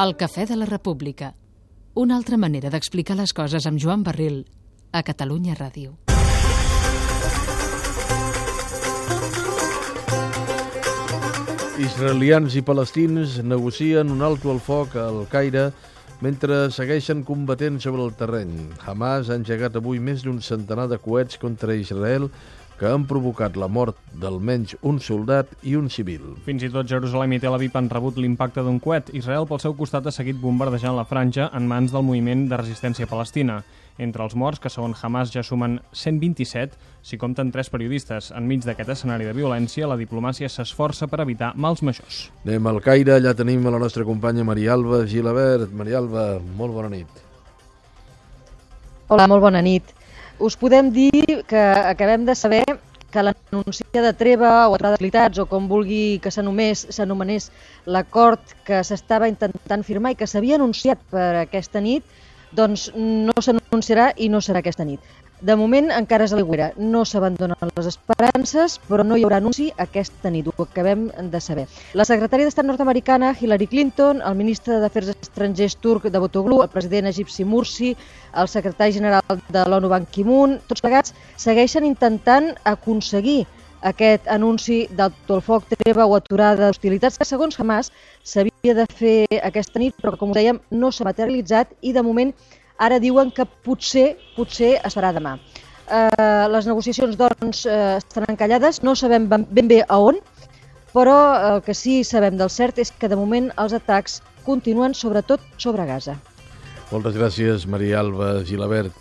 El Cafè de la República. Una altra manera d'explicar les coses amb Joan Barril a Catalunya Ràdio. Israelians i palestins negocien un alto al foc al Caire mentre segueixen combatent sobre el terreny. Hamas ha engegat avui més d'un centenar de coets contra Israel que han provocat la mort d'almenys un soldat i un civil. Fins i tot Jerusalem i Tel Aviv han rebut l'impacte d'un coet. Israel, pel seu costat, ha seguit bombardejant la franja en mans del moviment de resistència palestina. Entre els morts, que segons Hamas ja sumen 127, s'hi compten tres periodistes. Enmig d'aquest escenari de violència, la diplomàcia s'esforça per evitar mals majors. Anem al Caire, allà tenim a la nostra companya Maria Alba Gilabert. Maria Alba, molt bona nit. Hola, molt bona nit. Us podem dir que acabem de saber que l'anunci de treva o atrada o com vulgui que s'anomenés l'acord que s'estava intentant firmar i que s'havia anunciat per aquesta nit, doncs no s'anunciarà i no serà aquesta nit. De moment encara és a l'aigüera, no s'abandonen les esperances, però no hi haurà anunci aquesta nit, ho acabem de saber. La secretària d'Estat nord-americana, Hillary Clinton, el ministre d'Afers Estrangers turc de Botoglu, el president egipci Mursi, el secretari general de l'ONU Ban Ki-moon, tots plegats segueixen intentant aconseguir aquest anunci del foc, treva o aturada d'hostilitats que, segons Hamas, s'havia de fer aquesta nit, però com dèiem, no s'ha materialitzat i, de moment, Ara diuen que potser, potser es farà demà. Eh, les negociacions, doncs, eh, estan encallades, no sabem ben bé a on, però el que sí sabem del cert és que de moment els atacs continuen sobretot sobre Gaza. Moltes gràcies, Maria Alba Gilabert.